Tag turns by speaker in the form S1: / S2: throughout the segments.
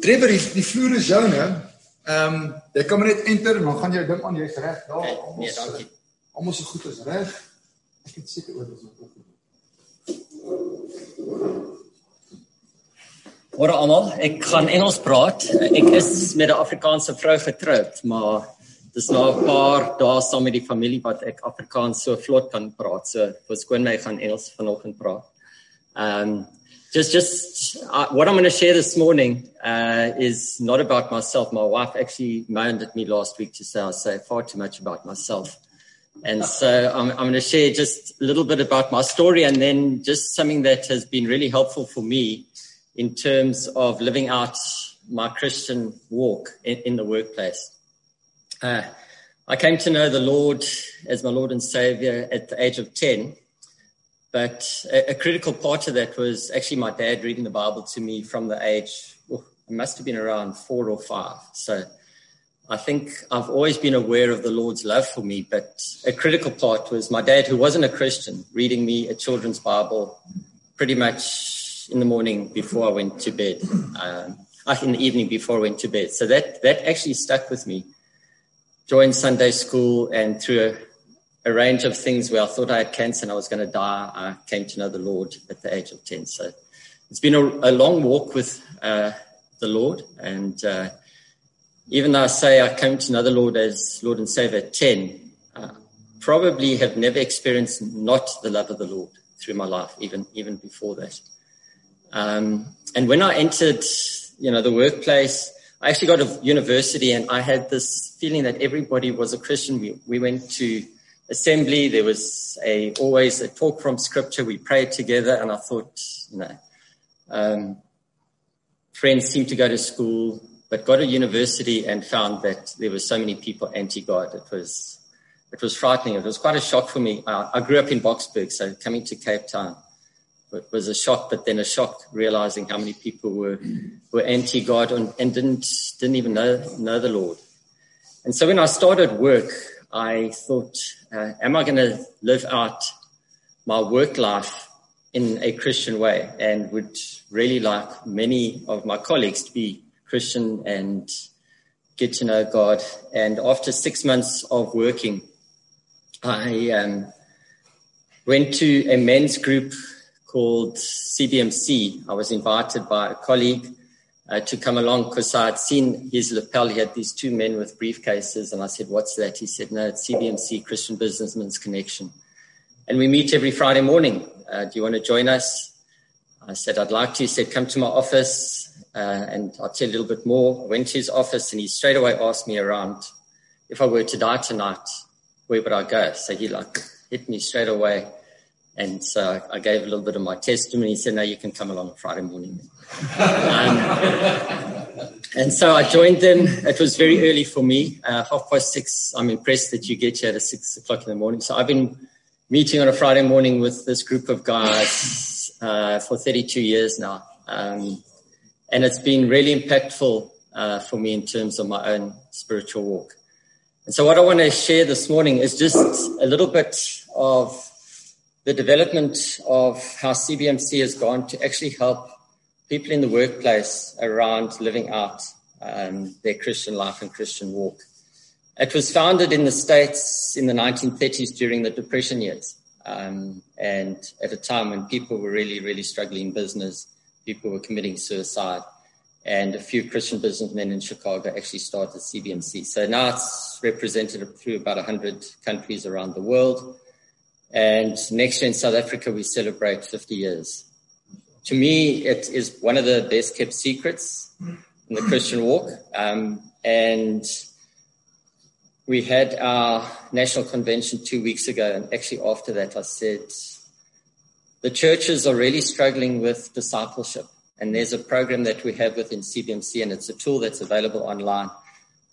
S1: Trevor, die, die vloer is joune. Ehm um, jy kan maar net enter en dan gaan jy dink aan jy's reg daar.
S2: Nee, nee, dankie.
S1: Almal so goed is reg. Ek het seker oor dis ook.
S2: Môre almal, ek gaan Engels praat. Ek is met 'n Afrikaanse vrou getroud, maar dis nou 'n paar dae saam met die familie wat ek Afrikaans so vlot kan praat. So verskoon my gaan Engels vanoggend praat. Um just just uh, what I'm going to share this morning uh, is not about myself. My wife actually moaned at me last week to say I say far too much about myself. And so I'm, I'm going to share just a little bit about my story and then just something that has been really helpful for me in terms of living out my Christian walk in, in the workplace. Uh, I came to know the Lord as my Lord and Savior at the age of 10. But a, a, critical part of that was actually my dad reading the Bible to me from the age, oh, must have been around four or five. So I think I've always been aware of the Lord's love for me, but a critical part was my dad, who wasn't a Christian, reading me a children's Bible pretty much in the morning before I went to bed, um, uh, in the evening before I went to bed. So that, that actually stuck with me. Joined Sunday school and through a a range of things where I thought I had cancer and I was going to die. I came to know the Lord at the age of 10. So it's been a, a long walk with uh, the Lord. And uh, even though I say I came to know the Lord as Lord and Savior at 10, uh, probably have never experienced not the love of the Lord through my life, even, even before that. Um, and when I entered, you know, the workplace, I actually got to university and I had this feeling that everybody was a Christian. We, we went to assembly. There was a always a talk from scripture. We prayed together, and I thought, you know, um, friends seemed to go to school, but got to university and found that there were so many people anti-God. It was it was frightening. It was quite a shock for me. I, I grew up in Boksburg, so coming to Cape Town it was a shock, but then a shock realizing how many people were were anti-God and, and didn't didn't even know know the Lord. And so when I started work, I thought, uh, am I going to live out my work life in a Christian way? And would really like many of my colleagues to be Christian and get to know God. And after six months of working, I um, went to a men's group called CBMC. I was invited by a colleague uh, to come along because I had seen his lapel. He had these two men with briefcases, and I said, What's that? He said, No, it's CBMC, Christian Businessmen's Connection. And we meet every Friday morning. Uh, do you want to join us? I said, I'd like to. He said, Come to my office uh, and I'll tell you a little bit more. I went to his office and he straight away asked me around if I were to die tonight, where would I go? So he like hit me straight away. And so I gave a little bit of my testimony. He said, No, you can come along on Friday morning. um, and so I joined them. It was very early for me, uh, half past six. I'm impressed that you get here at six o'clock in the morning. So I've been meeting on a Friday morning with this group of guys uh, for 32 years now. Um, and it's been really impactful uh, for me in terms of my own spiritual walk. And so what I want to share this morning is just a little bit of the development of how CBMC has gone to actually help people in the workplace around living out um, their Christian life and Christian walk. It was founded in the States in the 1930s during the Depression years. Um, and at a time when people were really, really struggling in business, people were committing suicide. And a few Christian businessmen in Chicago actually started CBMC. So now it's represented through about 100 countries around the world. And next year in South Africa, we celebrate 50 years. To me, it is one of the best kept secrets in the Christian walk. Um, and we had our national convention two weeks ago. And actually, after that, I said, the churches are really struggling with discipleship. And there's a program that we have within CBMC, and it's a tool that's available online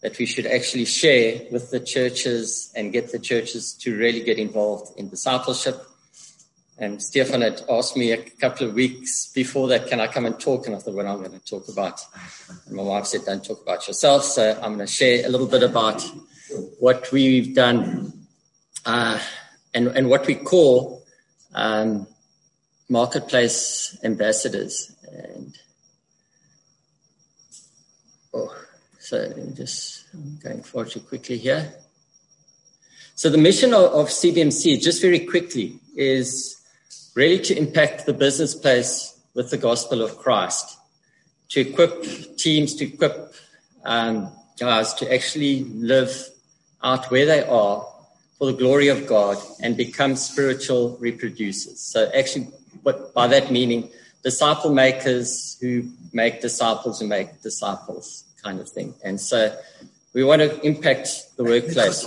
S2: that we should actually share with the churches and get the churches to really get involved in discipleship. And Stefan had asked me a couple of weeks before that, can I come and talk? And I thought, well, I'm going to talk about. And my wife said, don't talk about yourself. So I'm going to share a little bit about what we've done uh, and, and what we call um, marketplace ambassadors. And So just going forward too quickly here. So the mission of, of CBMC, just very quickly, is really to impact the business place with the gospel of Christ, to equip teams, to equip um, guys to actually live out where they are for the glory of God and become spiritual reproducers. So actually, what, by that meaning, disciple makers who make disciples who make disciples kind of thing. And so we want to impact the workplace.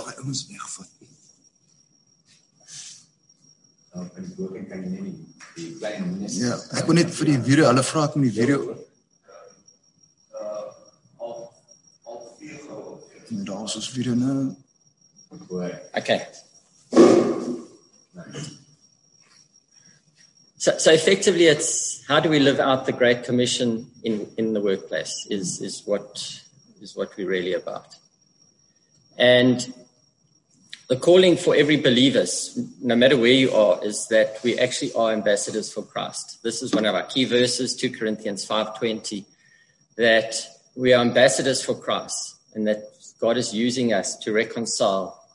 S1: Ja, ek wil net vir die video, hulle vra ek om die video. En daar is ons video nou.
S2: Okay. So, so effectively, it's how do we live out the Great Commission in, in the workplace is, is what is what we're really about. And the calling for every believer, no matter where you are, is that we actually are ambassadors for Christ. This is one of our key verses, 2 Corinthians 5.20, that we are ambassadors for Christ and that God is using us to reconcile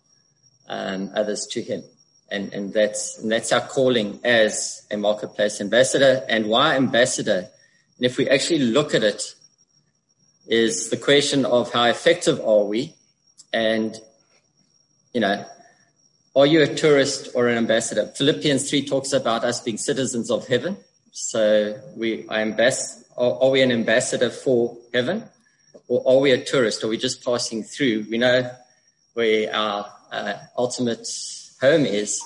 S2: um, others to him. And, and that's, and that's our calling as a marketplace ambassador. And why ambassador? And if we actually look at it, is the question of how effective are we? And, you know, are you a tourist or an ambassador? Philippians 3 talks about us being citizens of heaven. So we are, ambas- are we an ambassador for heaven? Or are we a tourist? Are we just passing through? We know where our uh, ultimate home is,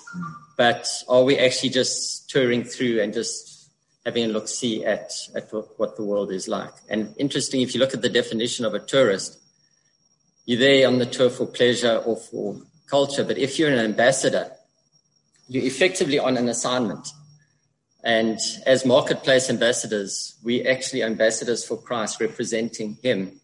S2: but are we actually just touring through and just having a look see at, at what the world is like? And interesting, if you look at the definition of a tourist, you're there on the tour for pleasure or for culture, but if you're an ambassador, you're effectively on an assignment. And as marketplace ambassadors, we actually ambassadors for Christ representing him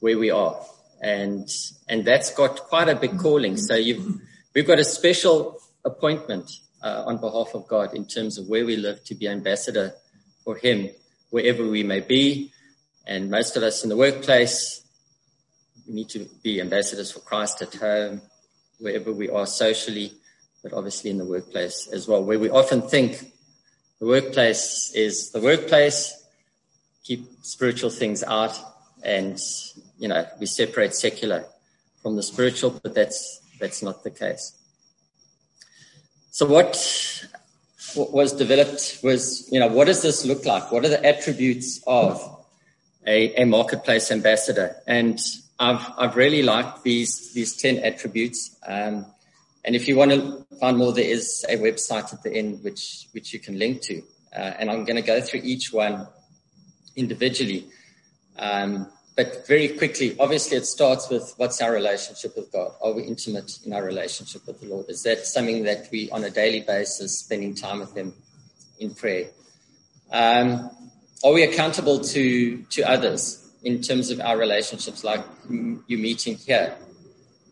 S2: where we are and and that's got quite a big calling. So you've we've got a special appointment uh, on behalf of God in terms of where we live to be ambassador for Him wherever we may be, and most of us in the workplace we need to be ambassadors for Christ at home, wherever we are socially, but obviously in the workplace as well, where we often think the workplace is the workplace. Keep spiritual things out and you know, we separate secular from the spiritual, but that's that's not the case. So what, was developed was, you know, what does this look like? What are the attributes of a, a marketplace ambassador? And I've I've really liked these these ten attributes. Um, and if you want to find more, there is a website at the end which which you can link to. Uh, and I'm going to go through each one individually. Um, but very quickly, obviously, it starts with what's our relationship with God? Are we intimate in our relationship with the Lord? Is that something that we, on a daily basis, spending time with Him in prayer? Um, are we accountable to to others in terms of our relationships, like you meeting here?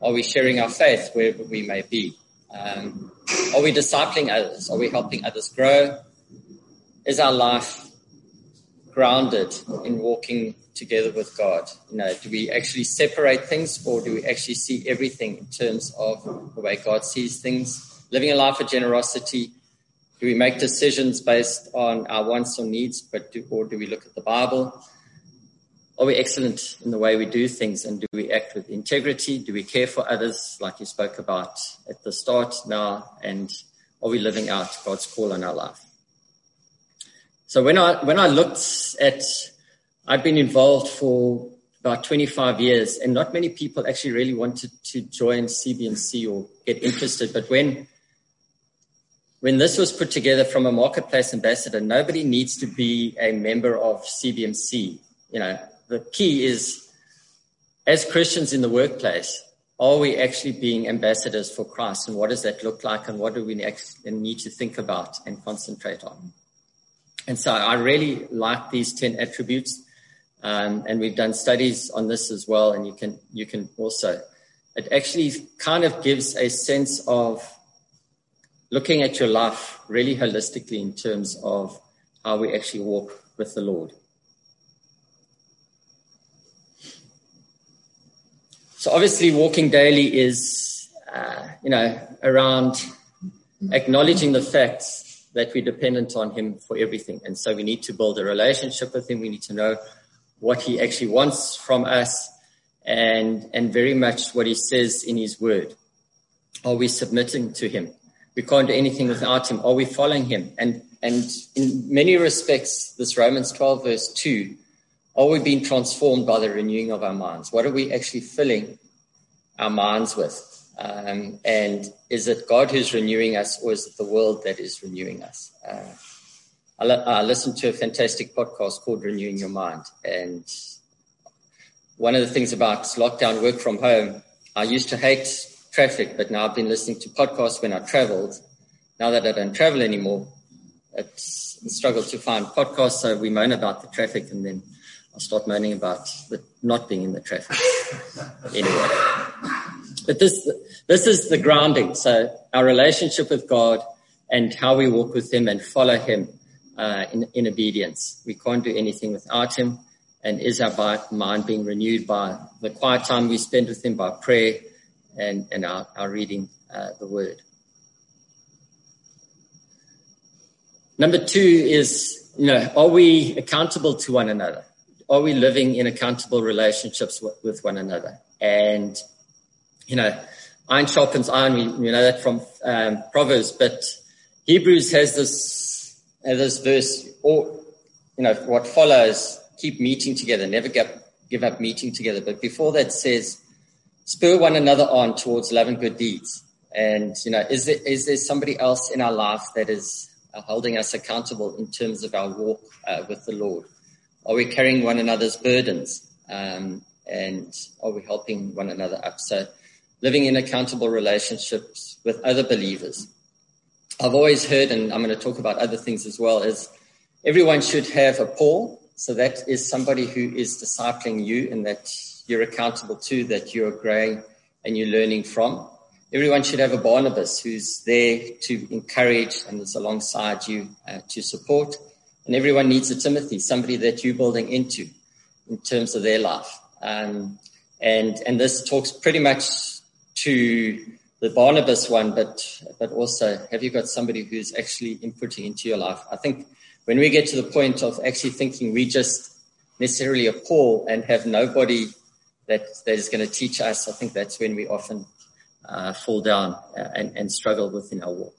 S2: Are we sharing our faith wherever we may be? Um, are we discipling others? Are we helping others grow? Is our life grounded in walking together with God? You know, do we actually separate things or do we actually see everything in terms of the way God sees things? Living a life of generosity, do we make decisions based on our wants or needs, but do, or do we look at the Bible? Are we excellent in the way we do things and do we act with integrity? Do we care for others like you spoke about at the start now? And are we living out God's call on our life? So when I, when I looked at I've been involved for about 25 years, and not many people actually really wanted to join CBMC or get interested. But when when this was put together from a marketplace ambassador, nobody needs to be a member of CBMC. You know, the key is as Christians in the workplace, are we actually being ambassadors for Christ? And what does that look like? And what do we need to think about and concentrate on? And so I really like these 10 attributes. Um, and we've done studies on this as well. And you can, you can also, it actually kind of gives a sense of looking at your life really holistically in terms of how we actually walk with the Lord. So obviously, walking daily is, uh, you know, around acknowledging the facts that we're dependent on Him for everything. And so we need to build a relationship with Him. We need to know what He actually wants from us and, and very much what He says in His Word. Are we submitting to Him? We can't do anything without Him. Are we following Him? And, and in many respects, this Romans 12, verse 2, are we being transformed by the renewing of our minds? What are we actually filling our minds with? Um, and is it God who's renewing us, or is it the world that is renewing us? Uh, I, I listened to a fantastic podcast called Renewing Your Mind. And one of the things about lockdown work from home, I used to hate traffic, but now I've been listening to podcasts when I traveled. Now that I don't travel anymore, it's a struggle to find podcasts. So we moan about the traffic and then I'll start moaning about the not being in the traffic anyway. But this, this is the grounding. So our relationship with God and how we walk with Him and follow Him uh, in, in obedience. We can't do anything without Him. And is our mind being renewed by the quiet time we spend with Him, by prayer and, and our, our reading uh, the Word. Number two is, you know, are we accountable to one another? are we living in accountable relationships with, with one another? And, you know, iron sharpens iron. We, we know that from um, Proverbs, but Hebrews has this, this verse, or, you know, what follows, keep meeting together, never give, give up meeting together. But before that says, spur one another on towards love and good deeds. And, you know, is there, is there somebody else in our life that is uh, holding us accountable in terms of our walk uh, with the Lord? Are we carrying one another's burdens? Um, and are we helping one another up? So living in accountable relationships with other believers. I've always heard, and I'm going to talk about other things as well, is everyone should have a Paul. So that is somebody who is discipling you and that you're accountable to, that you're growing and you're learning from. Everyone should have a Barnabas who's there to encourage and is alongside you uh, to support. And everyone needs a Timothy, somebody that you're building into in terms of their life. Um, and, and this talks pretty much to the Barnabas one, but, but also have you got somebody who's actually inputting into your life? I think when we get to the point of actually thinking we just necessarily a Paul and have nobody that, that is going to teach us, I think that's when we often uh, fall down uh, and, and struggle within our walk.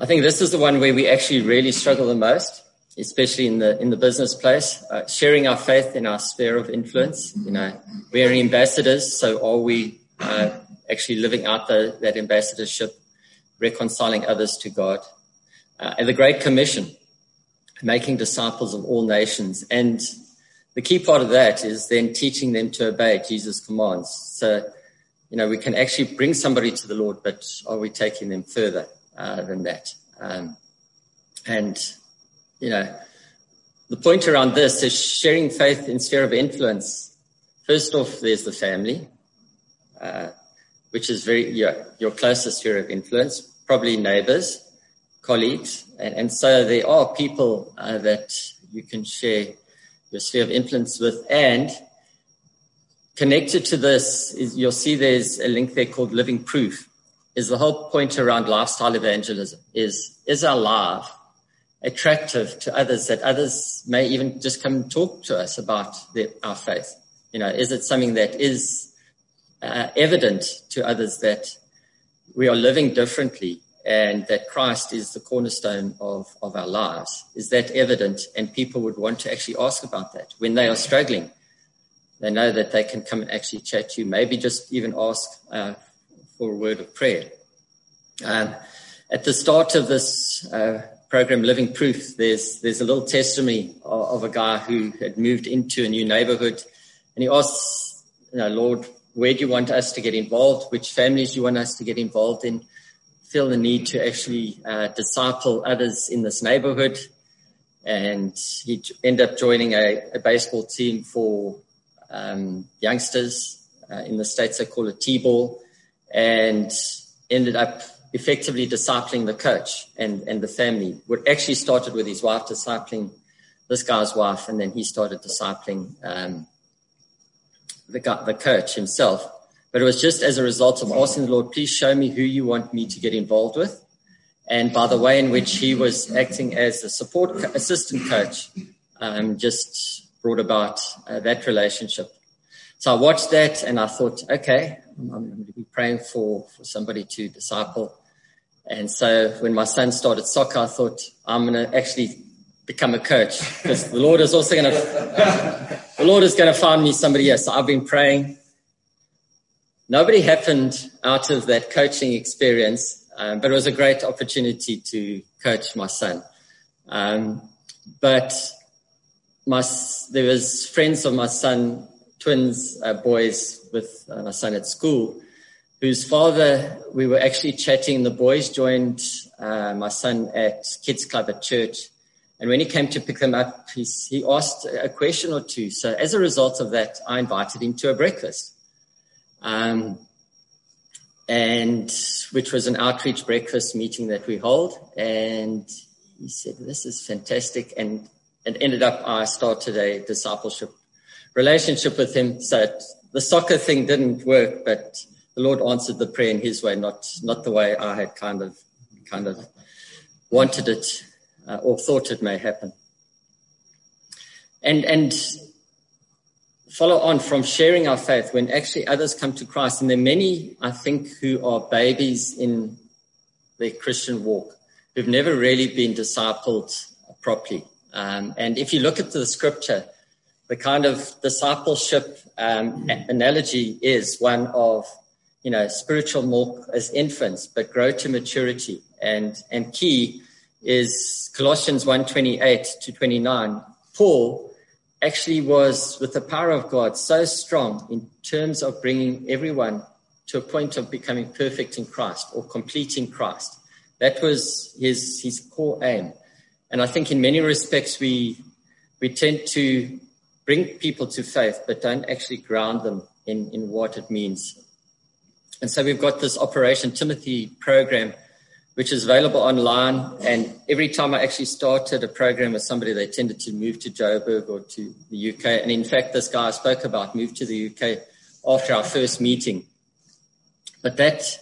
S2: I think this is the one where we actually really struggle the most, especially in the in the business place. Uh, sharing our faith in our sphere of influence. You know, we're ambassadors, so are we uh, actually living out the, that ambassadorship, reconciling others to God, uh, and the Great Commission, making disciples of all nations, and the key part of that is then teaching them to obey Jesus' commands. So, you know, we can actually bring somebody to the Lord, but are we taking them further? uh, than that. Um, and, you know, the point around this is sharing faith in sphere of influence. First off, there's the family, uh, which is very your, your closest sphere of influence, probably neighbors, colleagues. And, and so there are people uh, that you can share your sphere of influence with. And connected to this is you'll see there's a link there called living proof is the whole point around lifestyle evangelism is, is our life attractive to others that others may even just come talk to us about the, our faith? You know, is it something that is uh, evident to others that we are living differently and that Christ is the cornerstone of, of our lives? Is that evident? And people would want to actually ask about that when they are struggling. They know that they can come and actually chat to you, maybe just even ask uh, for a word of prayer. Um, at the start of this uh, program, Living Proof, there's there's a little testimony of, of, a guy who had moved into a new neighborhood, and he asks, you know, Lord, where do you want us to get involved? Which families do you want us to get involved in? Feel the need to actually uh, disciple others in this neighborhood, and he ended up joining a, a baseball team for um, youngsters uh, in the states. They call it T-ball and ended up effectively discipling the coach and, and the family. What actually started with his wife discipling this guy's wife, and then he started discipling um, the, the coach himself. But it was just as a result of asking the Lord, please show me who you want me to get involved with. And by the way in which he was acting as a support assistant coach, um, just brought about uh, that relationship. So I watched that and I thought, okay, I'm, I'm going to be praying for, for somebody to disciple. And so when my son started soccer, I thought I'm going to actually become a coach because the Lord is also going to, the Lord is going to find me somebody else. So I've been praying. Nobody happened out of that coaching experience, um, but it was a great opportunity to coach my son. Um, but my, there was friends of my son, twins, uh, boys with uh, my son at school, whose father, we were actually chatting. The boys joined uh, my son at kids club at church. And when he came to pick them up, he, he asked a question or two. So as a result of that, I invited him to a breakfast. Um, and which was an outreach breakfast meeting that we hold. And he said, this is fantastic. And it ended up I started a discipleship relationship with him. So the soccer thing didn't work, but the Lord answered the prayer in His way, not not the way I had kind of kind of wanted it uh, or thought it may happen. And and follow on from sharing our faith when actually others come to Christ, and there are many I think who are babies in their Christian walk who've never really been discipled properly. Um, and if you look at the scripture, the kind of discipleship um, analogy is one of, you know, spiritual milk as infants, but grow to maturity. And, and key is Colossians 1:28 to 29. Paul actually was, with the power of God, so strong in terms of bringing everyone to a point of becoming perfect in Christ or completing Christ. That was his, his core aim. And I think in many respects, we, we tend to bring people to faith, but don't actually ground them in, in what it means. And so we've got this Operation Timothy program, which is available online. And every time I actually started a program with somebody, they tended to move to Joburg or to the UK. And in fact, this guy I spoke about moved to the UK after our first meeting. But that,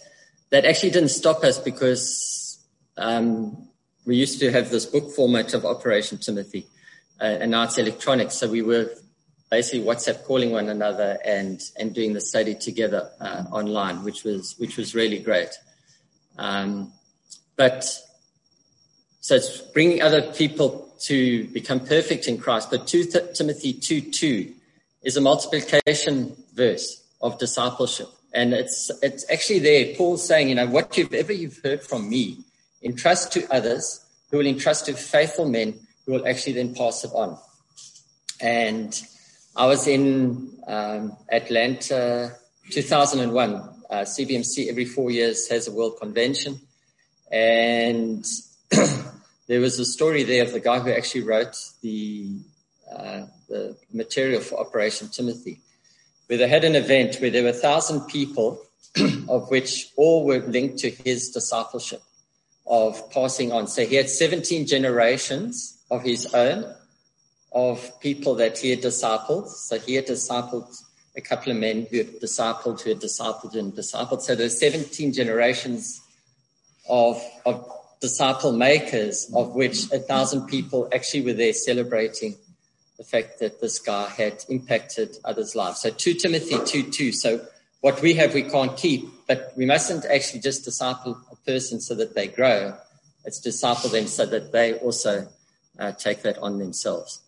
S2: that actually didn't stop us because um, we used to have this book format of Operation Timothy, and now it's electronic. So we were basically WhatsApp calling one another and and doing the study together uh, online, which was which was really great. Um, but so it's bringing other people to become perfect in Christ. But 2 Th- Timothy 2 2 is a multiplication verse of discipleship. And it's, it's actually there. Paul's saying, you know, what you've ever you've heard from me, entrust to others who will entrust to faithful men who will actually then pass it on. And I was in um, Atlanta 2001. Uh, CBMC every four years has a world convention. And there was a story there of the guy who actually wrote the, uh, the material for Operation Timothy, where they had an event where there were a thousand people, of which all were linked to his discipleship of passing on. So he had 17 generations of his own of people that he had discipled. So he had discipled a couple of men who had discipled, who had discipled and discipled. So there's 17 generations of, of disciple makers, of which a thousand people actually were there celebrating the fact that this guy had impacted others' lives. So 2 Timothy 2 2. So what we have, we can't keep, but we mustn't actually just disciple a person so that they grow. It's disciple them so that they also uh, take that on themselves.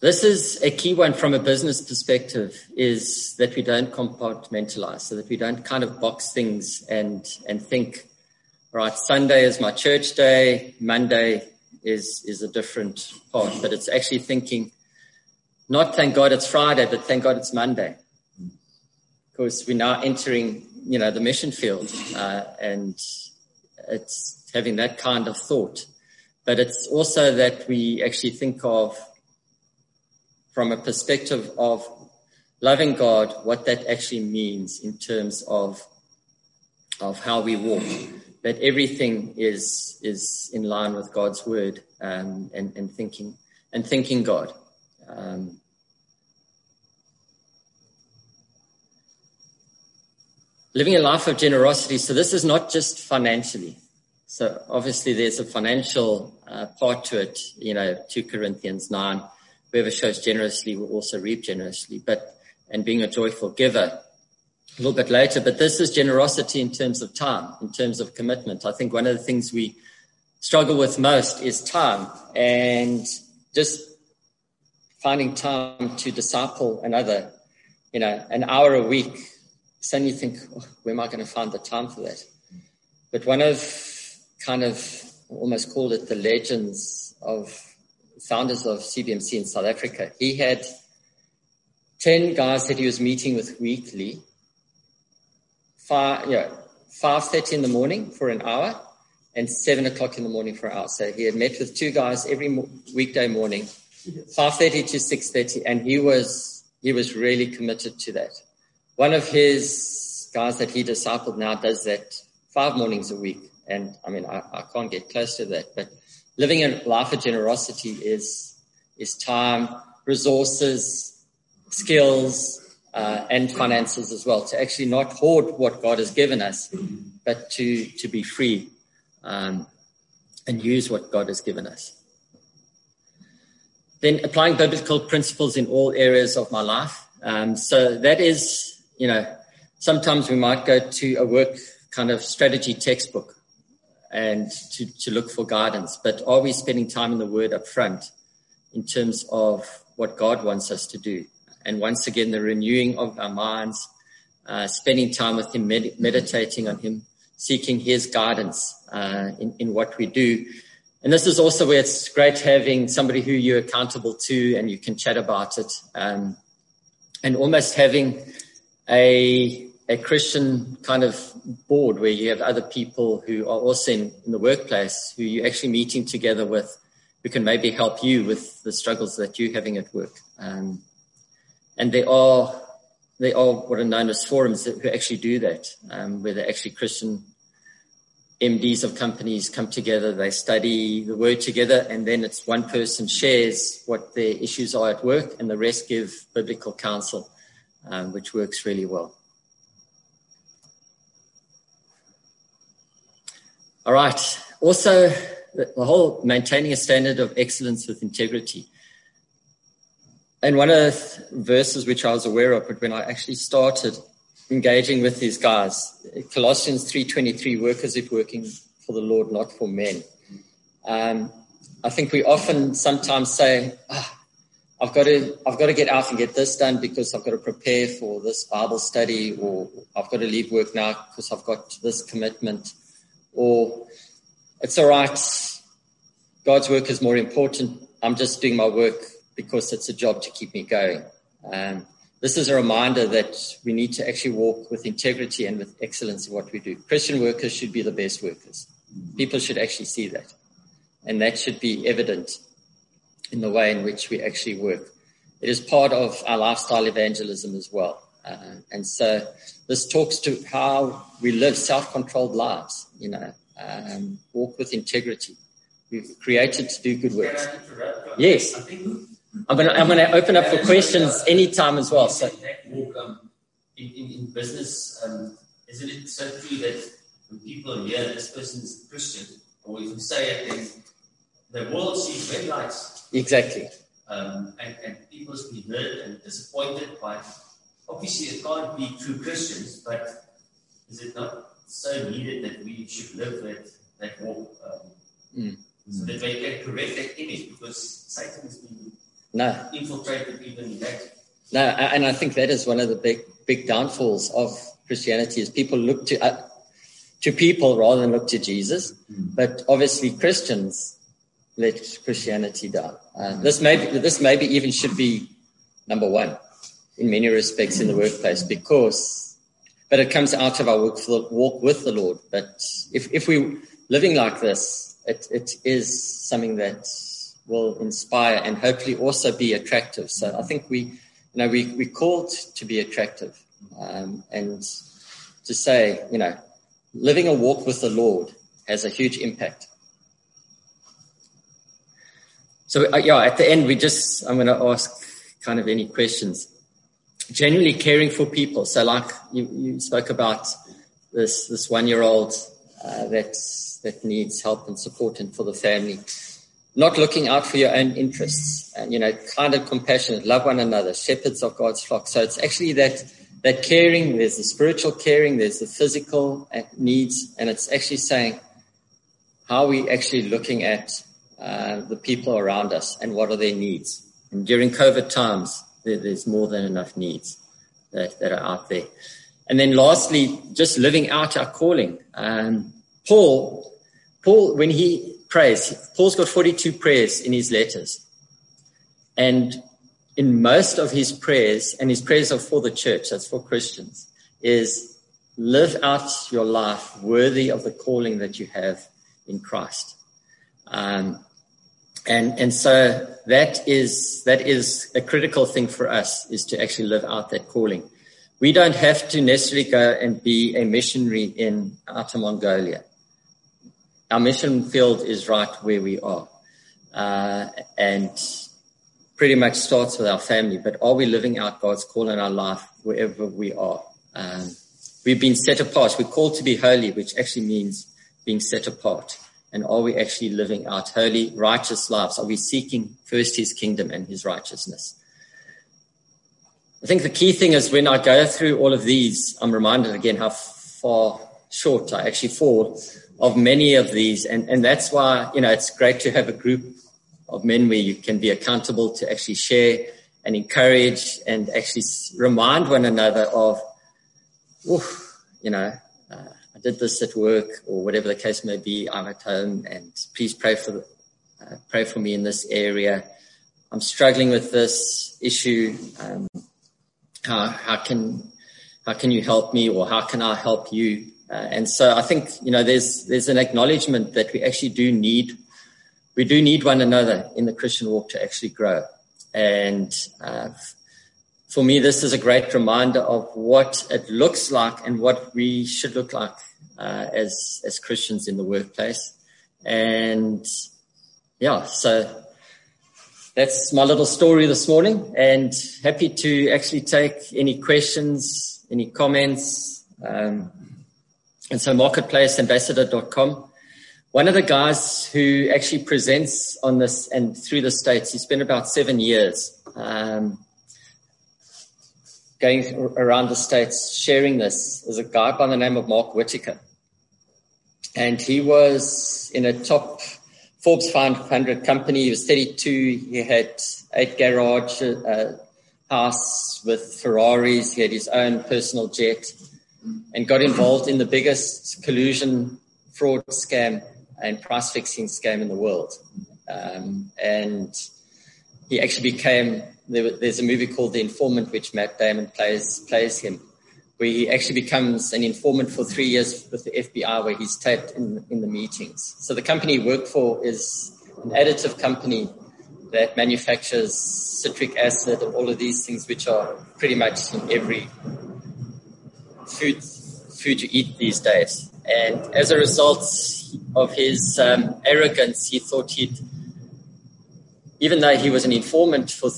S2: This is a key one from a business perspective is that we don't compartmentalize, so that we don't kind of box things and, and think, right, Sunday is my church day, Monday is, is a different part, but it's actually thinking, not thank God it's Friday, but thank God it's Monday. Because we're now entering, you know, the mission field, uh, and it's having that kind of thought. But it's also that we actually think of, from a perspective of loving God, what that actually means in terms of, of how we walk. that everything is is in line with God's word um, and and thinking and thinking God. Um, living a life of generosity. So this is not just financially. So obviously there's a financial uh, part to it. You know, 2 Corinthians 9, whoever shows generously will also reap generously, but, and being a joyful giver a little bit later. But this is generosity in terms of time, in terms of commitment. I think one of the things we struggle with most is time and just finding time to disciple another, you know, an hour a week suddenly you think, oh, where am I going to find the time for that? But one of kind of almost called it the legends of founders of CBMC in South Africa. He had 10 guys that he was meeting with weekly, five, you know, 5.30 in the morning for an hour and 7 o'clock in the morning for an hour. So he had met with two guys every mo- weekday morning, 5.30 to 6.30, and he was, he was really committed to that. One of his guys that he discipled now does that five mornings a week. And I mean, I, I can't get close to that, but living a life of generosity is, is time, resources, skills, uh, and finances as well to actually not hoard what God has given us, but to, to be free, um, and use what God has given us. Then applying biblical principles in all areas of my life. Um, so that is you know, sometimes we might go to a work kind of strategy textbook and to, to look for guidance, but are we spending time in the word up front in terms of what God wants us to do? And once again, the renewing of our minds, uh, spending time with Him, med- meditating on Him, seeking His guidance uh, in, in what we do. And this is also where it's great having somebody who you're accountable to and you can chat about it. Um, and almost having a a Christian kind of board where you have other people who are also in, in, the workplace who you're actually meeting together with who can maybe help you with the struggles that you're having at work. Um, and they are they are what are known as forums that, who actually do that, um, where the actually Christian MDs of companies come together, they study the word together, and then it's one person shares what their issues are at work, and the rest give biblical counsel um, which works really well. All right. Also, the, whole maintaining a standard of excellence with integrity. And one of the verses which I was aware of, but when I actually started engaging with these guys, Colossians 3.23, work as if working for the Lord, not for men. Um, I think we often sometimes say, ah, I've got to I've got to get out and get this done because I've got to prepare for this Bible study, or I've got to leave work now because I've got this commitment, or it's all right. God's work is more important. I'm just doing my work because it's a job to keep me going. Um, this is a reminder that we need to actually walk with integrity and with excellence in what we do. Christian workers should be the best workers. People should actually see that. And that should be evident in the way in which we actually work. It is part of our lifestyle evangelism as well. Uh, and so this talks to how we live self-controlled lives, you know, um, walk with integrity. We're created to do good works. Yes. I'm going to, I'm to open up for questions anytime as well. So.
S3: In, in, in business, um, isn't it so true that when people hear this person is Christian, or if you say it, then the world sees red lights
S2: Exactly.
S3: Um, and, and people be hurt and disappointed by. Obviously, it can't be true Christians, but is it not so needed that we should live that that walk um, mm. so that they can correct that image because Satan has been no. infiltrated even that.
S2: No, and I think that is one of the big big downfalls of Christianity is people look to uh, to people rather than look to Jesus. Mm. But obviously, Christians let Christianity down. Uh, this maybe this maybe even should be number one in many respects in the workplace because, but it comes out of our walk, the, walk with the Lord. But if if we're living like this, it, it is something that will inspire and hopefully also be attractive. So I think we, you know, we we called to be attractive um, and to say, you know, living a walk with the Lord has a huge impact. So, uh, yeah, at the end, we just, I'm going to ask kind of any questions. Genuinely caring for people. So, like you, you spoke about this, this one year old uh, that, that needs help and support and for the family. Not looking out for your own interests and, you know, kind of compassionate, love one another, shepherds of God's flock. So, it's actually that that caring, there's the spiritual caring, there's the physical needs, and it's actually saying, how are we actually looking at uh, the people around us and what are their needs? And during COVID times, there, there's more than enough needs that, that, are out there. And then lastly, just living out our calling. Um, Paul, Paul, when he prays, Paul's got 42 prayers in his letters. And in most of his prayers, and his prayers are for the church, that's for Christians, is live out your life worthy of the calling that you have in Christ. Um, and and so that is that is a critical thing for us is to actually live out that calling. We don't have to necessarily go and be a missionary in Outer Mongolia. Our mission field is right where we are, uh, and pretty much starts with our family, but are we living out God's call in our life wherever we are? Um, we've been set apart. We're called to be holy, which actually means being set apart. And are we actually living out holy, righteous lives? Are we seeking first his kingdom and his righteousness? I think the key thing is when I go through all of these, I'm reminded again how far short I actually fall of many of these. And, and that's why, you know, it's great to have a group of men where you can be accountable to actually share and encourage and actually remind one another of, you know, I did this at work or whatever the case may be. I'm at home and please pray for, uh, pray for me in this area. I'm struggling with this issue. Um, how, how can, how can you help me or how can I help you? Uh, and so I think, you know, there's, there's an acknowledgement that we actually do need we do need one another in the Christian walk to actually grow. And uh, for me, this is a great reminder of what it looks like and what we should look like uh, as as Christians in the workplace. And yeah, so that's my little story this morning. And happy to actually take any questions, any comments. Um, and so marketplaceambassador.com one of the guys who actually presents on this and through the States, he's been about seven years um, going around the States sharing this, is a guy by the name of Mark Whitacre. And he was in a top Forbes 500 company. He was 32. He had eight garage uh, house with Ferraris. He had his own personal jet and got involved in the biggest collusion fraud scam and price fixing scam in the world. Um, and he actually became, there, there's a movie called The Informant, which Matt Damon plays, plays him, where he actually becomes an informant for three years with the FBI, where he's taped in, in the meetings. So the company he worked for is an additive company that manufactures citric acid and all of these things, which are pretty much in every food, food you eat these days. And as a result, of his um, arrogance, he thought he'd, even though he was an informant for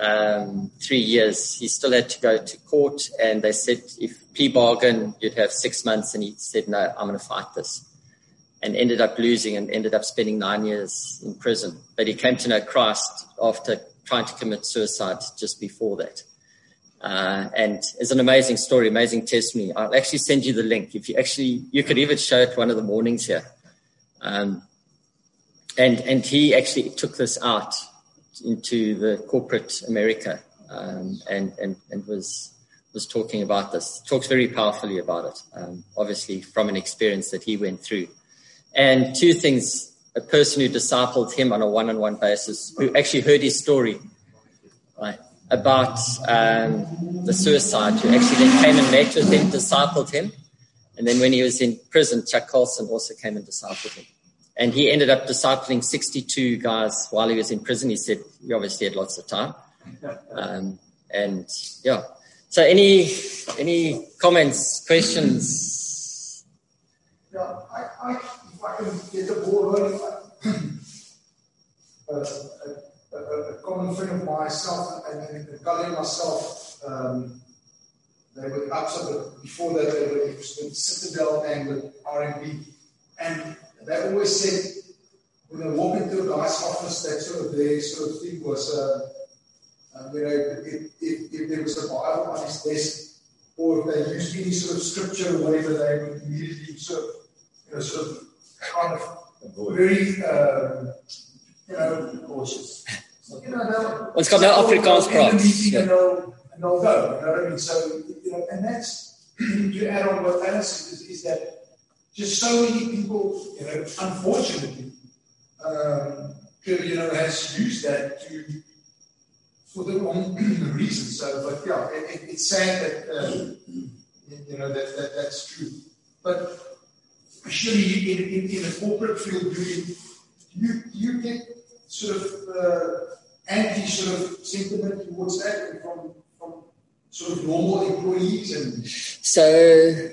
S2: um, three years, he still had to go to court. And they said, if plea bargain, you'd have six months. And he said, no, I'm going to fight this. And ended up losing and ended up spending nine years in prison. But he came to know Christ after trying to commit suicide just before that. Uh, and it's an amazing story, amazing testimony. I'll actually send you the link. If you actually, you could even show it one of the mornings here. Um, and and he actually took this out into the corporate America um, and and and was was talking about this. Talks very powerfully about it, um, obviously from an experience that he went through. And two things: a person who discipled him on a one-on-one basis, who actually heard his story, right, about um, the suicide, who actually then came and met with him, discipled him. And then when he was in prison, Chuck Colson also came and discipled him. And he ended up discipling 62 guys while he was in prison. He said he obviously had lots of time. Um, and yeah. So any any comments, questions?
S1: Yeah, I, I, if I can get the ball rolling, a, a, a, common friend of myself and, and, and myself, um, they were up so before that they were with Citadel and with R&B. And they always said, when they walk into a guy's office, that sort of their sort of thing was, uh, uh, you know, if, if, if there was a Bible on his desk, or if they used any sort of scripture or whatever, they would immediately sort of, you know, sort of kind of very, uh, you know, cautious. You know,
S2: Ons gaan nou Afrikaans praat.
S1: Yeah. And they'll, and they'll go. You know what I mean? So, you know, and that's you add on what Alice is, is that just so many people, you know, unfortunately, um, you know, has used that to for the wrong reason. So, but yeah, it, it, it's sad that uh, you know that, that that's true. But surely in, in, in a corporate field, do you, you you get sort of uh, anti sort of sentiment towards that from from sort of normal employees and
S2: so.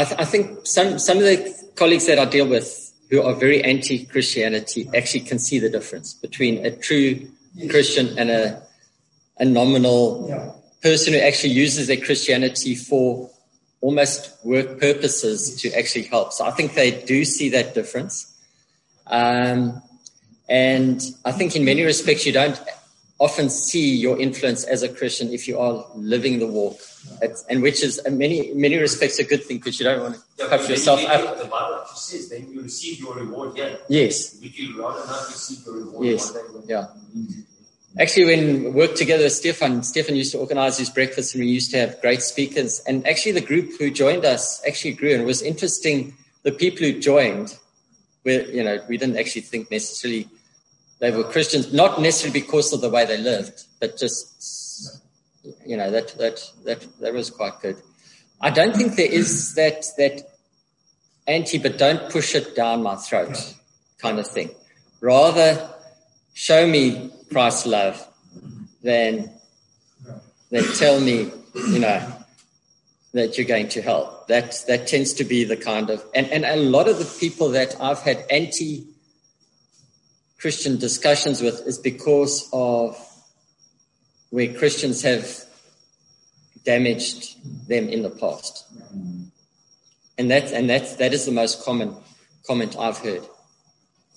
S2: I, I think some, some of the colleagues that I deal with who are very anti Christianity actually can see the difference between a true yes. Christian and a, a nominal yeah. person who actually uses their Christianity for almost work purposes to actually help. So I think they do see that difference. Um, and I think in many respects, you don't often see your influence as a Christian if you are living the walk, it's, and which is in many many respects a good thing because you don't want to yeah, puff yourself up.
S3: The Bible says then you receive your reward here.
S2: Yes.
S3: Would you rather not receive your reward
S2: yes. Yeah. Actually, when we worked together with Stefan, Stefan used to organize these breakfasts and we used to have great speakers. And actually, the group who joined us actually grew and it was interesting. The people who joined, were, you know, we didn't actually think necessarily they were Christians, not necessarily because of the way they lived, but just you know that that that that was quite good. I don't think there is that that anti, but don't push it down my throat kind of thing. Rather, show me Christ's love than than tell me, you know, that you're going to help. That that tends to be the kind of and, and a lot of the people that I've had anti Christian discussions with is because of where Christians have damaged them in the past. And that and that that is the most common comment I've heard.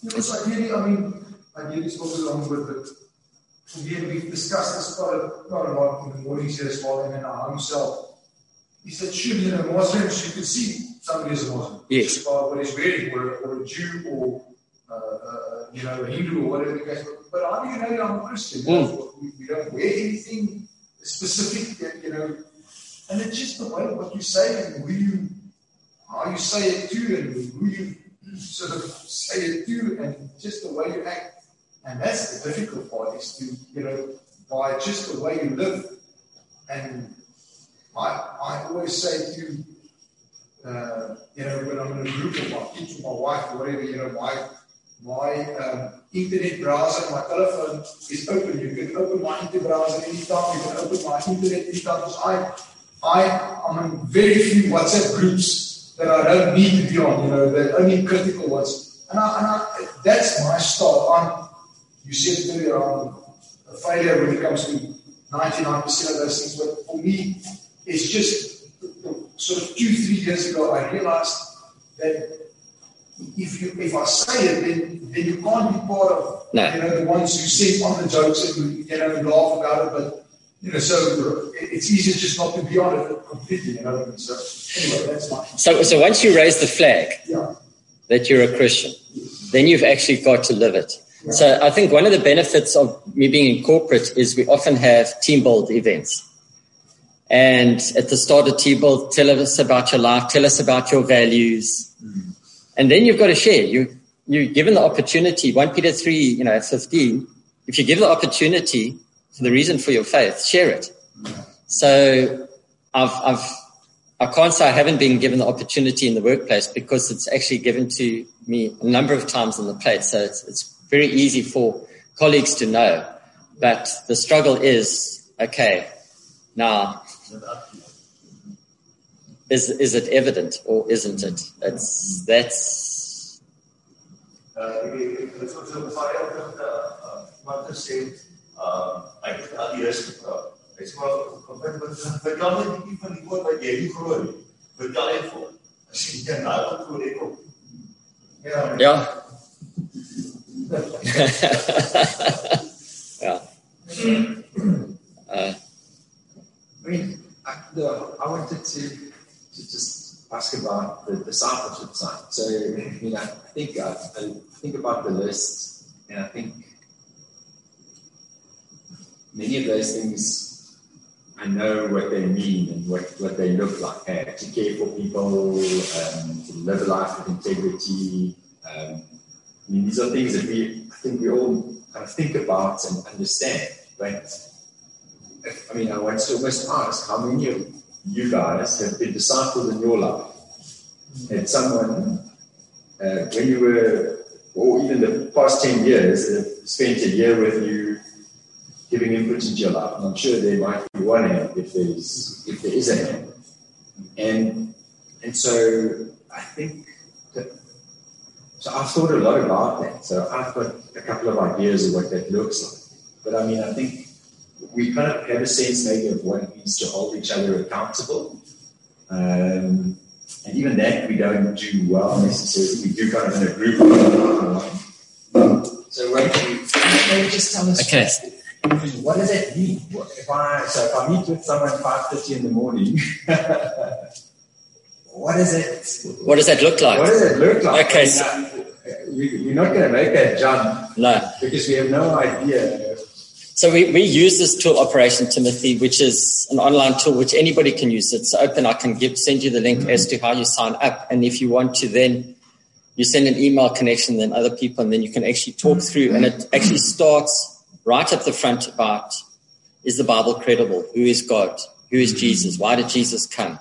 S1: Yes, ideally, I mean, ideally spoke along with it. Again, we've discussed this quite a, quite a lot in the mornings here as well, and in our own self. He said, surely in a Muslims, you can see somebody is a Muslim.
S2: Yes.
S1: By what he's wearing, or, or a Jew, or uh, uh, you know, a Hindu or whatever the case. But, do you know I'm a Christian? Mm. We, we, don't wear anything specific, you know. And it's just the way what you say and who you, how you say it to, and who you sort of say it to, and just the way you act. And that's the difficult part is to, you know, by just the way you live. And I, I always say to, uh, you know, when I'm in a group of my kids or my wife or whatever, you know, my my um, internet browser, my telephone is open. You can open my internet browser anytime. You can open my internet anytime. Because I, I am in very few WhatsApp groups that I don't need to be on. You know, the only critical ones. And, I, and I, that's my style. I'm, you said earlier, I'm a failure when it comes to 99% of those things. But for me, it's just sort of two, three years ago, I realized that if you if I say it, then then you can't be part of no. you know the ones who sing on the jokes and you know laugh about it, but you know, so it's easier just not to be on it completely, you know. So anyway, that's fine.
S2: So so once you raise the flag
S1: yeah.
S2: that you're a Christian, then you've actually got to live it. Yeah. So I think one of the benefits of me being in corporate is we often have team build events. And at the start of team build, tell us about your life, tell us about your values. Mm-hmm and then you've got to share. You, you're given the opportunity, 1 Peter 3, you know, 15, if you give the opportunity for the reason for your faith, share it. So I've, I've, I can't say I haven't been given the opportunity in the workplace because it's actually given to me a number of times on the plate. So it's, it's very easy for colleagues to know. But the struggle is, okay, now is is it evident or isn't it? It's that's
S4: Uh, so baie op uh wat gesê ek het al die res gevra. Ek sê maar kom met met vertel net bietjie van die woord wat jy nie glo nie. Vertel net vir. As jy nie nou wat glo ek op. Ja.
S2: ja. ja.
S5: I mean, I, the, I wanted to, to just ask about the discipleship side. So, you know, I think I, I think about the list, and I think many of those things I know what they mean and what, what they look like. Uh, to care for people, um, to live a life with integrity. Um, I mean, these are things that we, I think we all kind of think about and understand. But I mean, I want to almost ask how many of you guys have been discipled in your life? Had someone, uh, when you were, or even the past 10 years, that spent a year with you giving input into your life? And I'm sure there might be one hand if there's, if there is a hand. And, and so I think that, so I've thought a lot about that. So I've got a couple of ideas of what that looks like. But I mean, I think we kind of have a sense maybe of what it means to hold each other accountable. Um, and even that we don't do well necessarily. We do kind of in a group. So when you, maybe just tell us
S2: okay.
S5: what does that mean? What- If I so if I meet with someone at five thirty in the morning, what is it?
S2: What does that look like?
S5: What does it look like?
S2: Okay,
S5: I mean,
S2: so-
S5: uh, we, we're not going to make that jump
S2: No.
S5: because we have no idea.
S2: So we, we use this tool, Operation Timothy, which is an online tool which anybody can use. It's open. I can give send you the link mm-hmm. as to how you sign up, and if you want to, then you send an email connection, then other people, and then you can actually talk mm-hmm. through. And it actually starts right at the front about is the Bible credible? Who is God? Who is mm-hmm. Jesus? Why did Jesus come?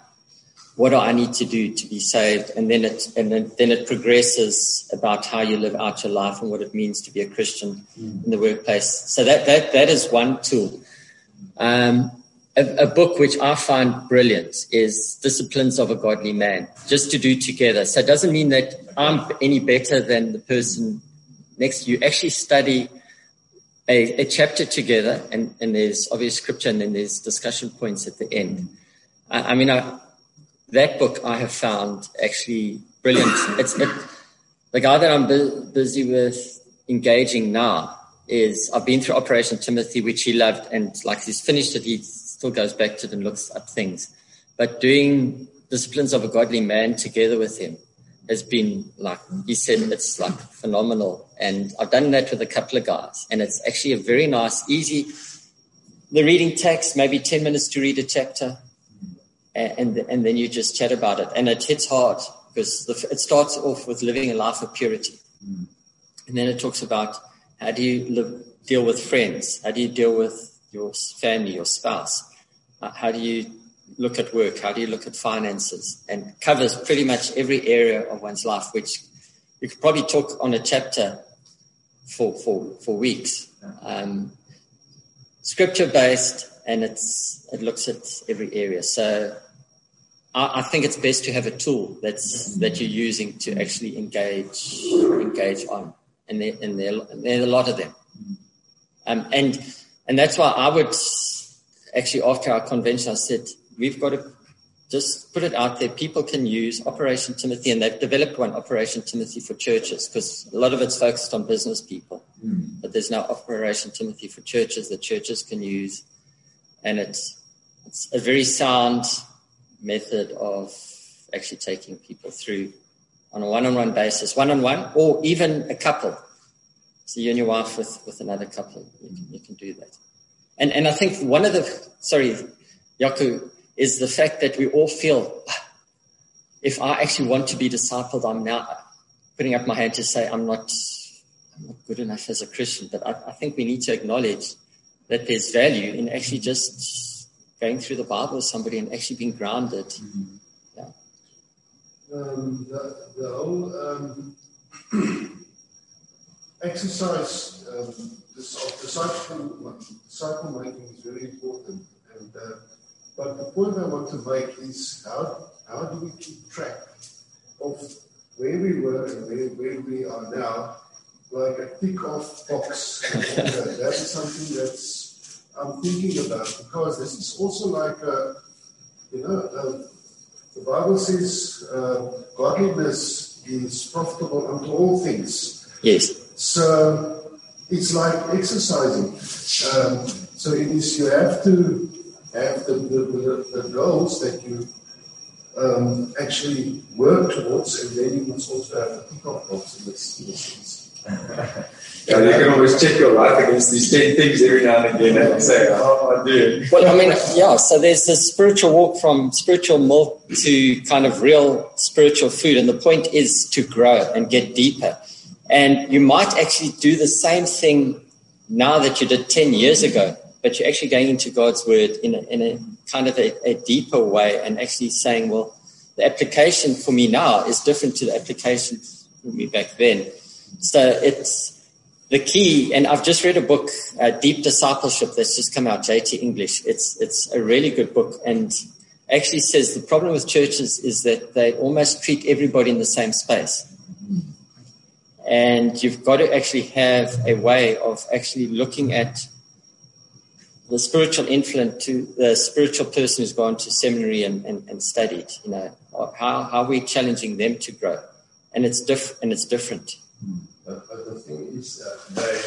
S2: What do I need to do to be saved? And then it and then, then it progresses about how you live out your life and what it means to be a Christian in the workplace. So that that that is one tool. Um, a, a book which I find brilliant is Disciplines of a Godly Man, just to do together. So it doesn't mean that I'm any better than the person next to you. Actually study a, a chapter together, and, and there's obvious scripture, and then there's discussion points at the end. I, I mean, I, that book I have found actually brilliant. It's it, the guy that I'm bu- busy with engaging now is I've been through Operation Timothy, which he loved, and like he's finished it, he still goes back to it and looks up things. But doing disciplines of a godly man together with him has been like he said, it's like phenomenal. And I've done that with a couple of guys, and it's actually a very nice, easy. The reading text, maybe ten minutes to read a chapter and and then you just chat about it, and it hits hard because the, it starts off with living a life of purity, and then it talks about how do you live, deal with friends, how do you deal with your family, your spouse, Uh, how do you look at work, how do you look at finances, and covers pretty much every area of one's life, which you could probably talk on a chapter for for for weeks. Um, scripture based and it's it looks at every area. So I, I think it's best to have a tool that's that you're using to actually engage engage on, and there and there, there are a lot of them. Um, and and that's why I would actually after our convention I said we've got to just put it out there. People can use Operation Timothy, and they've developed one Operation Timothy for churches because a lot of it's focused on business people. But there's now Operation Timothy for churches that churches can use and it's it's a very sound method of actually taking people through on a one-on-one basis, one-on-one, or even a couple. So you and your wife with, with another couple, you can, you can do that. And and I think one of the sorry, Yaku, is the fact that we all feel ah, if I actually want to be discipled, I'm now putting up my hand to say I'm not I'm not good enough as a Christian. But I, I think we need to acknowledge that there's value in actually just going through the Bible with somebody and actually being grounded. Yeah.
S1: um, the, the whole um, exercise um, this, of disciple, disciple making is very important. And uh,
S6: But the point I want to make is how, how do we keep track of where we were and where, where we are now, like a tick off box. that's something that's I'm thinking about because this is also like a, you know, uh, the Bible says uh, godliness is profitable unto all things.
S2: Yes.
S6: So it's like exercising. Um, so it is you have to have the, the, the, the goals that you um, actually work towards, and then you must also have the pick-up box in this, in this.
S5: Yeah, you can always check your life against these 10 things every now and again and say, oh, I doing?
S2: Well, I mean, yeah, so there's this spiritual walk from spiritual milk to kind of real spiritual food. And the point is to grow and get deeper. And you might actually do the same thing now that you did 10 years ago, but you're actually going into God's word in a, in a kind of a, a deeper way and actually saying, well, the application for me now is different to the application for me back then. So it's the key, and I've just read a book, uh, Deep Discipleship, that's just come out, JT English. It's it's a really good book, and actually says the problem with churches is that they almost treat everybody in the same space. And you've got to actually have a way of actually looking at the spiritual influence to the spiritual person who's gone to seminary and, and, and studied, you know, how, how are we challenging them to grow? And it's diff- and it's different.
S7: But, but the thing is that today,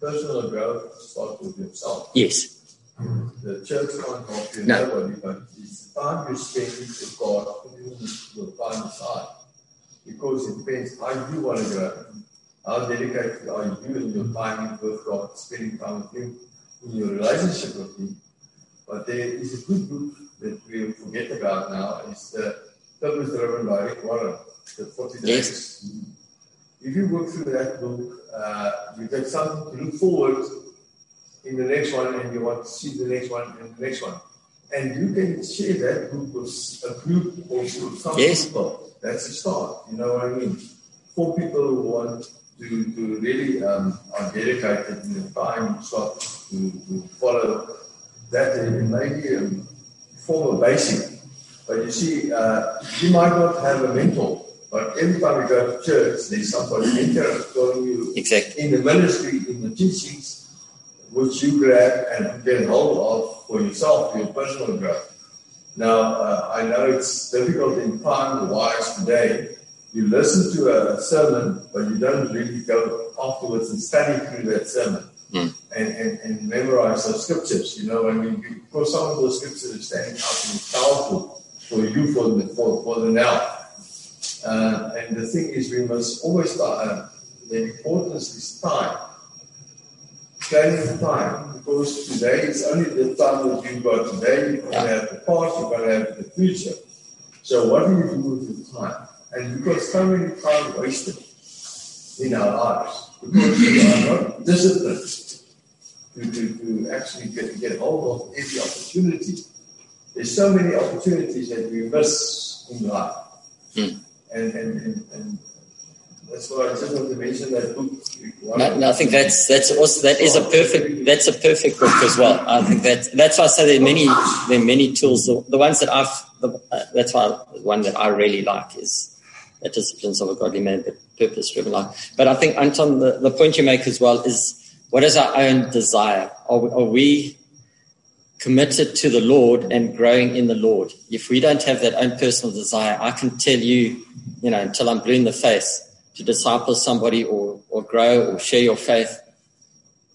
S7: personal growth starts with yourself.
S2: Yes.
S7: The church can't help you,
S2: No.
S7: nobody, but it's the time you spend with God, your time aside. Because it depends how you want to grow, how dedicated are you in your time with God, spending time with Him, in your relationship with Him. But there is a good book that we forget about now, it's the Purpose Driven by Rick Warren, the 40 Days.
S2: Yes. Mm.
S7: If you work through that book, uh, you get something to look forward in the next one, and you want to see the next one and the next one. And you can share that book with a group or some
S2: Yes.
S7: people. That's a start. You know what I mean? For people who want to, to really um, are dedicated in the time slot to, to follow that, and maybe um, form a basic. But you see, uh, you might not have a mentor, but every time you go to church, there's somebody mentor telling you
S2: Exactly.
S7: in the ministry, in the teachings, which you grab and get hold of for yourself, for your personal growth. Now, uh, I know it's difficult in time wise today. You listen to a sermon, but you don't really go afterwards and study through that sermon
S2: Mm.
S7: and, and, and memorize those scriptures. You know, I mean, because some of those scriptures are standing out and powerful for you for the, for, for the now. Uh, and the thing is, we must always, uh, the importance is time. Planning time, because today is only the time that you've got today. You're going to have the past, you're going to have the future. So, what do you do with your time? And because so many time wasted in our lives, because we are not disciplined to, to, to actually get, get hold of every opportunity. There's so many opportunities that we miss in life.
S2: Mm.
S7: And, and, and, and that's why I just want to mention that book.
S2: No, no, I think that's that's also that is a perfect that's a perfect book as well. I think that that's why I say there are many there are many tools. The, the ones that I've the, uh, that's why the one that I really like is the disciplines of a godly man, but purpose driven life. But I think Anton, the, the point you make as well is what is our own desire? Are we, are we committed to the Lord and growing in the Lord? If we don't have that own personal desire, I can tell you, you know, until I'm blue in the face to disciple somebody or, or grow or share your faith,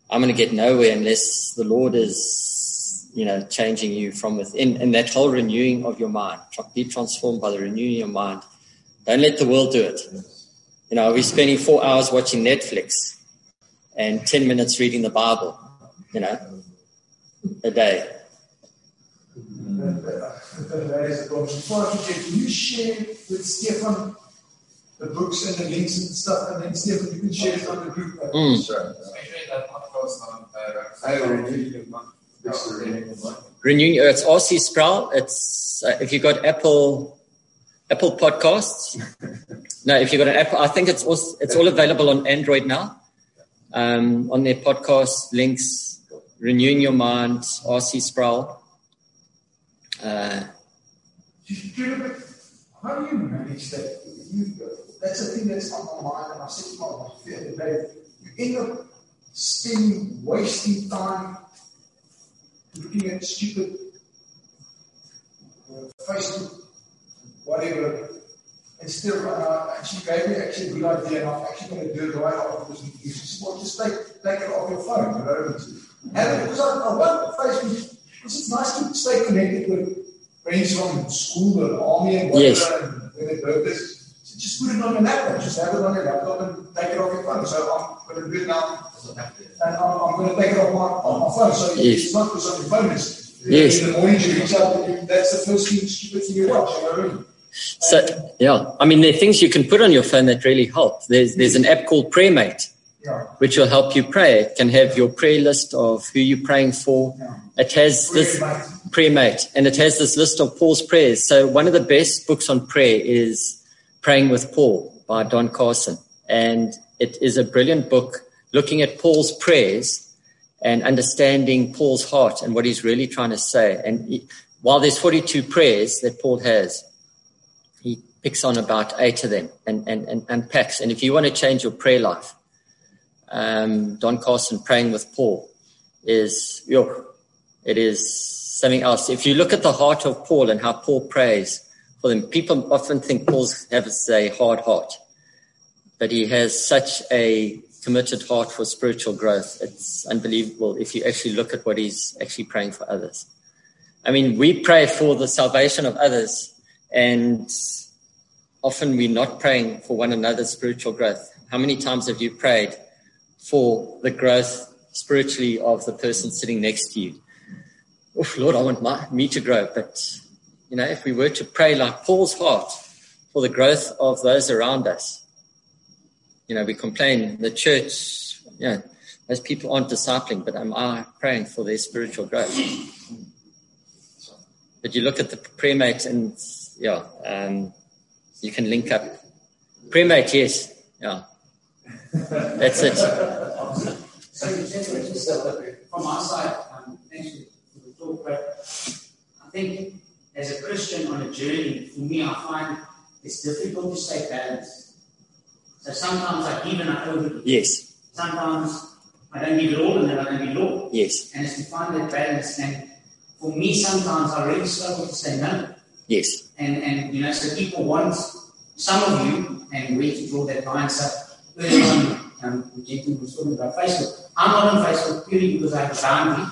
S2: I'm going to get nowhere unless the Lord is, you know, changing you from within. And that whole renewing of your mind, be transformed by the renewing of your mind. Don't let the world do it. You know, we're spending four hours watching Netflix and 10 minutes reading the Bible, you know, a day.
S1: That is the problem. Before I forget, will you share with Stefan the books and the links and stuff, and then Stefan, you can share it on the group.
S2: Mm.
S1: Sure.
S6: I already It's the renewing of mind.
S2: Renewing, uh, it's RC Sproul. It's uh, if you got Apple Apple Podcasts. no, if you got an Apple, I think it's also, it's all available on Android now. Um, on their podcast links, renewing your mind, RC Sproul. Uh,
S1: how do you manage that? You, that's a thing that's on my mind, and I said to my wife the other day, you end up spending, wasting time looking at stupid uh, Facebook, whatever. Instead of, uh, actually gave me actually a good idea, and I'm actually going to do it right after this. She said, well, just take, take it off your phone, you know. And because I, I want Facebook, because it's nice to stay connected with friends from school and army and whatever,
S2: Yes.
S1: and when they purpose. So just put it on your laptop, just have it on your laptop and take it off your phone. So I'm going to do it now, and I'm, I'm going to take it off my, on my phone. So
S2: Yes.
S1: it's not because on your phone. It's,
S2: Yes.
S1: In the morning you reach out, that's the first thing, stupid thing you watch. You know what I mean?
S2: so yeah, I mean there are things you can put on your phone that really help. There's there's an app called
S1: PrayerMate.
S2: Which will help you pray. It can have your prayer list of who you're praying for. It has this
S1: prayer mate,
S2: and it has this list of Paul's prayers. So one of the best books on prayer is Praying with Paul by Don Carson, and it is a brilliant book looking at Paul's prayers and understanding Paul's heart and what he's really trying to say. And he, while there's 42 prayers that Paul has, he picks on about eight of them and, and, and unpacks. And if you want to change your prayer life, um, Don Carson praying with Paul is, yo, it is something else. If you look at the heart of Paul and how Paul prays for them, people often think Paul has a hard heart, but he has such a committed heart for spiritual growth. It's unbelievable if you actually look at what he's actually praying for others. I mean, we pray for the salvation of others, and often we're not praying for one another's spiritual growth. How many times have you prayed for the growth spiritually of the person sitting next to you? Oh, Lord, I want my, me to grow. But, you know, if we were to pray like Paul's heart for the growth of those around us, you know, we complain the church, you know, those people aren't discipling, but am I praying for their spiritual growth? But you look at the prayer mate and, yeah, um, you can link up. Prayer mate, yes, yeah. That's it.
S8: So said just from our side, um, thanks for the talk, but I think as a Christian on a journey, for me, I find it's difficult to stay balanced. So sometimes I give and I overgive.
S2: Yes,
S8: Sometimes I don't give it all and then I don't give it all.
S2: yes,
S8: And it's to find that balance. And for me, sometimes I really struggle to say no.
S2: yes,
S8: And, and you know, so people want some of you and where to draw that line. So was talking about Facebook. I'm not on Facebook purely because I have a boundary,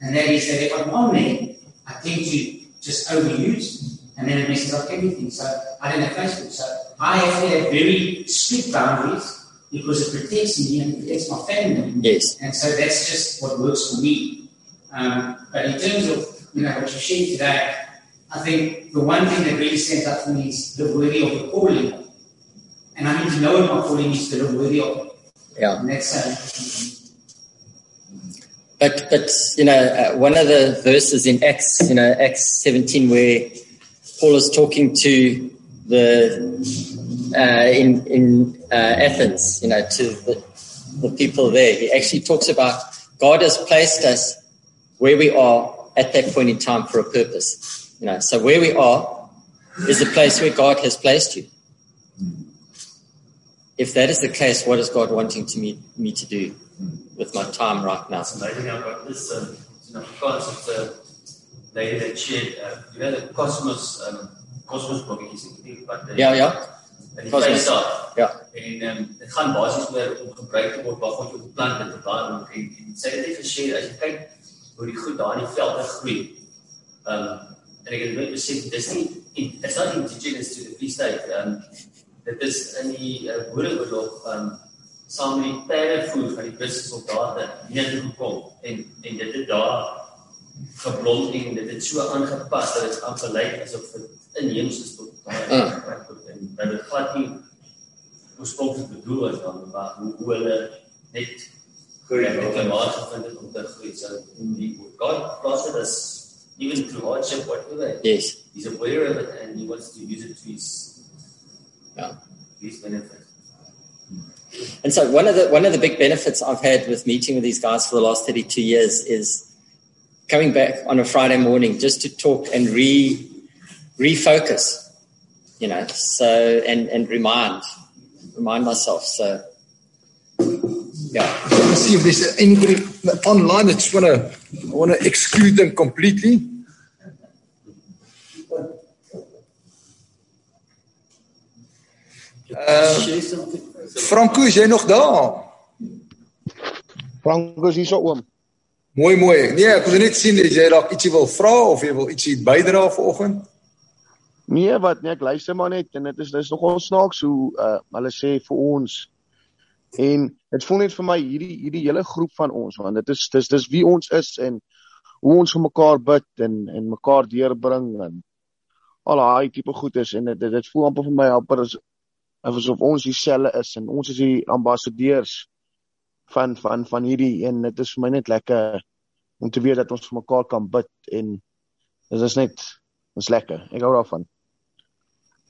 S8: and that is that if I'm on there, I tend to just overuse, and then it messes up everything. So I don't have Facebook. So I have to have very strict boundaries because it protects me and protects my family.
S2: yes,
S8: And so that's just what works for me. Um, but in terms of you know what you shared today, I think the one thing that really stands out for me is the worthy of the calling. And I need to know my calling is to live worthy of it.
S2: yeah.
S8: And that's uh,
S2: But, but you know, uh, one of the verses in Acts, you know, Acts 17, where Paul is talking to the uh, in in uh, Athens, you know, to the, the people there, he actually talks about God has placed us where we are at that point in time for a purpose. You know, so where we are is the place where God has placed you. If that is the case, what is God wanting to me, me to do with my time right now?
S3: It's amazing. I've got this um, you know, concept uh, lady that shared, uh, you know, the cosmos, um, cosmos blokkies, weet nie wat die-
S2: Ja, ja.
S3: in die
S2: Cosmos.
S3: Vrystaat.
S2: Ja.
S3: En ehm dit gaan basies oor om gebruik te word geplant het te waarom en, en sy het net gesê as jy kyk hoe die goed daar in die velde groei. Ehm en ek het net besef dis nie in- it's not indigenous to the Free State. Ehm dit is in die uh, Boereoorlog ehm saam met die perdevoer van die Britse soldate hiernatoe gekom en en dit het daar geblom en dit het so aangepas dat dit amper lyk asof dit inheems is tot daai
S2: Mm.
S3: plek word en dat dit glad nie oorspronklik bedoel was dan maar hoe, hoe hulle net groei en die klimaat gevind het om te groei so die God plaas dit as even through hardship whatever
S2: Yes.
S3: he's aware of it and he wants to use it to his
S2: Yeah.
S3: his benefit
S2: And so one of the one of the big benefits I've had with meeting with these guys for the last 32 years is coming back on a Friday morning just to talk and re refocus, you know, so and and remind remind myself. So yeah.
S9: Let's see if there's anybody online that just wanna wanna exclude them completely. Uh. Franco, is jy nog daar?
S10: Franco is hier so oom.
S9: Mooi mooi. Nee, ek wil net sien as jy dalk ietsie wil vra of jy wil ietsie bydra vanoggend.
S10: Nee, wat nee, ek luister maar net en dit is dis nogal snaaks hoe uh hulle sê vir ons en dit voel net vir my hierdie hierdie hele groep van ons want dit is dis dis wie ons is en hoe ons vir mekaar bid en en mekaar deurbring en al daai tipe goed is en dit, dit voel amper vir my amper as asof ons dieselfde is en ons is die ambassadeurs van van van hierdie en dit is vir my net lekker om te weet dat ons vir mekaar kan bid en dit is net dis lekker. Ek hou daarvan.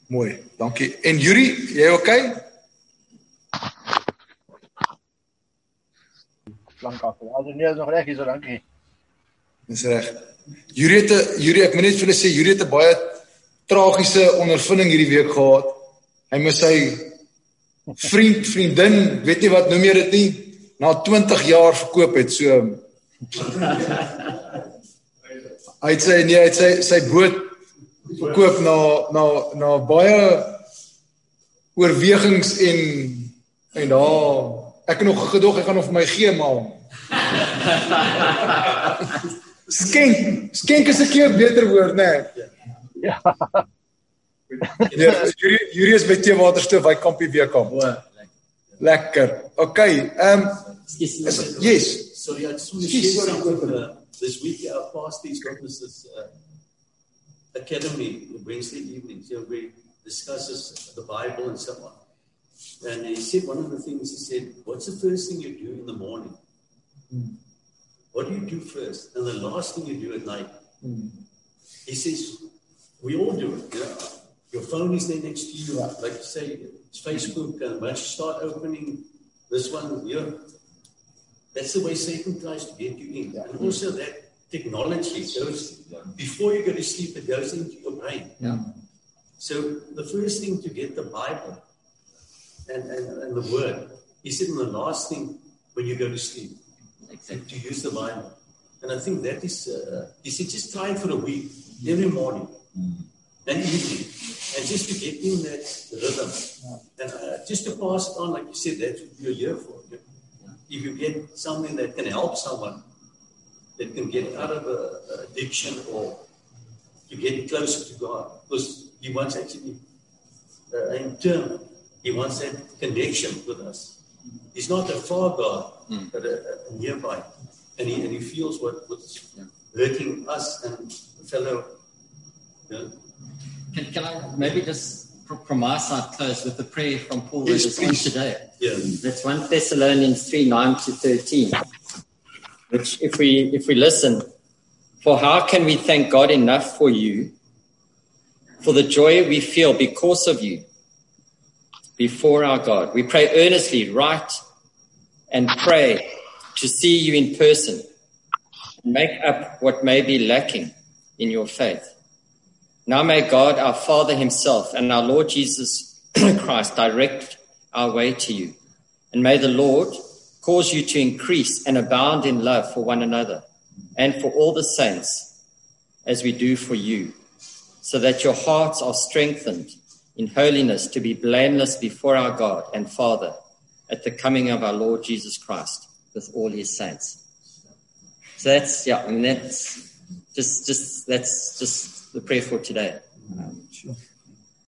S9: Mooi. Dankie. En Yuri, jy okay?
S10: Lank af. Nee, is nog reg hier so dankie.
S9: Dis reg. Yuri het Yuri, ek moet net vir hulle sê Yuri het 'n baie tragiese ondervinding hierdie week gehad. Hy moes sy vriend, vriendin, weet jy wat noem jy dit nie, na 20 jaar verkoop het. So Hy het sy nee, hy het sy sy boot verkoop na na na baie oorwegings en en daar ek nog gedog ek gaan vir my gee maar skenk skenk is 'n keer beter woord nê nee.
S10: Ja.
S9: ja Yuri Yuri is by Teewaterstoof hy kampie weer kamp lekker okay ehm um, yes
S3: Sorry, I just want to share something.
S9: go
S3: Uh, this week, our pastors got this, this uh, academy Wednesday evenings, you know, where he discusses the Bible and so on. And he said one of the things he said, "What's the first thing you do in the morning? What do you do first, and the last thing you do at night?" He says, "We all do it. You know? Your phone is there next to you, like you say, it's Facebook, and once you start opening this one, you know, that's the way Satan tries to get you in. And also that technology goes before you go to sleep, it goes into your brain.
S2: Yeah.
S3: So the first thing to get the Bible and, and, and the word is in the last thing when you go to sleep. Exactly. To use the Bible. And I think that is uh, he said just try it for a week, every morning and evening. And just to get in that rhythm. And uh, just to pass it on, like you said, that's what you're here for. You- if you get something that can help someone that can get out of a, a addiction or to get closer to God, because He wants actually, uh, in turn, He wants that connection with us. He's not a far God, but a, a nearby, and He and He feels what what's hurting us and fellow. You know,
S2: Can, can I maybe just fr- from my side close with the prayer from Paul
S9: Yes,
S2: that is on today?
S3: yeah.
S2: That's 1 Thessalonians 3 9 to 13. Which, if we, if we listen, for how can we thank God enough for you, for the joy we feel because of you before our God? We pray earnestly, write and pray to see you in person and make up what may be lacking in your faith. Now may God, our Father Himself, and our Lord Jesus Christ direct our way to you. And may the Lord cause you to increase and abound in love for one another and for all the saints as we do for you, so that your hearts are strengthened in holiness to be blameless before our God and Father at the coming of our Lord Jesus Christ with all his saints. So that's, yeah, I mean, that's just, just, that's just the prayer for today. Um,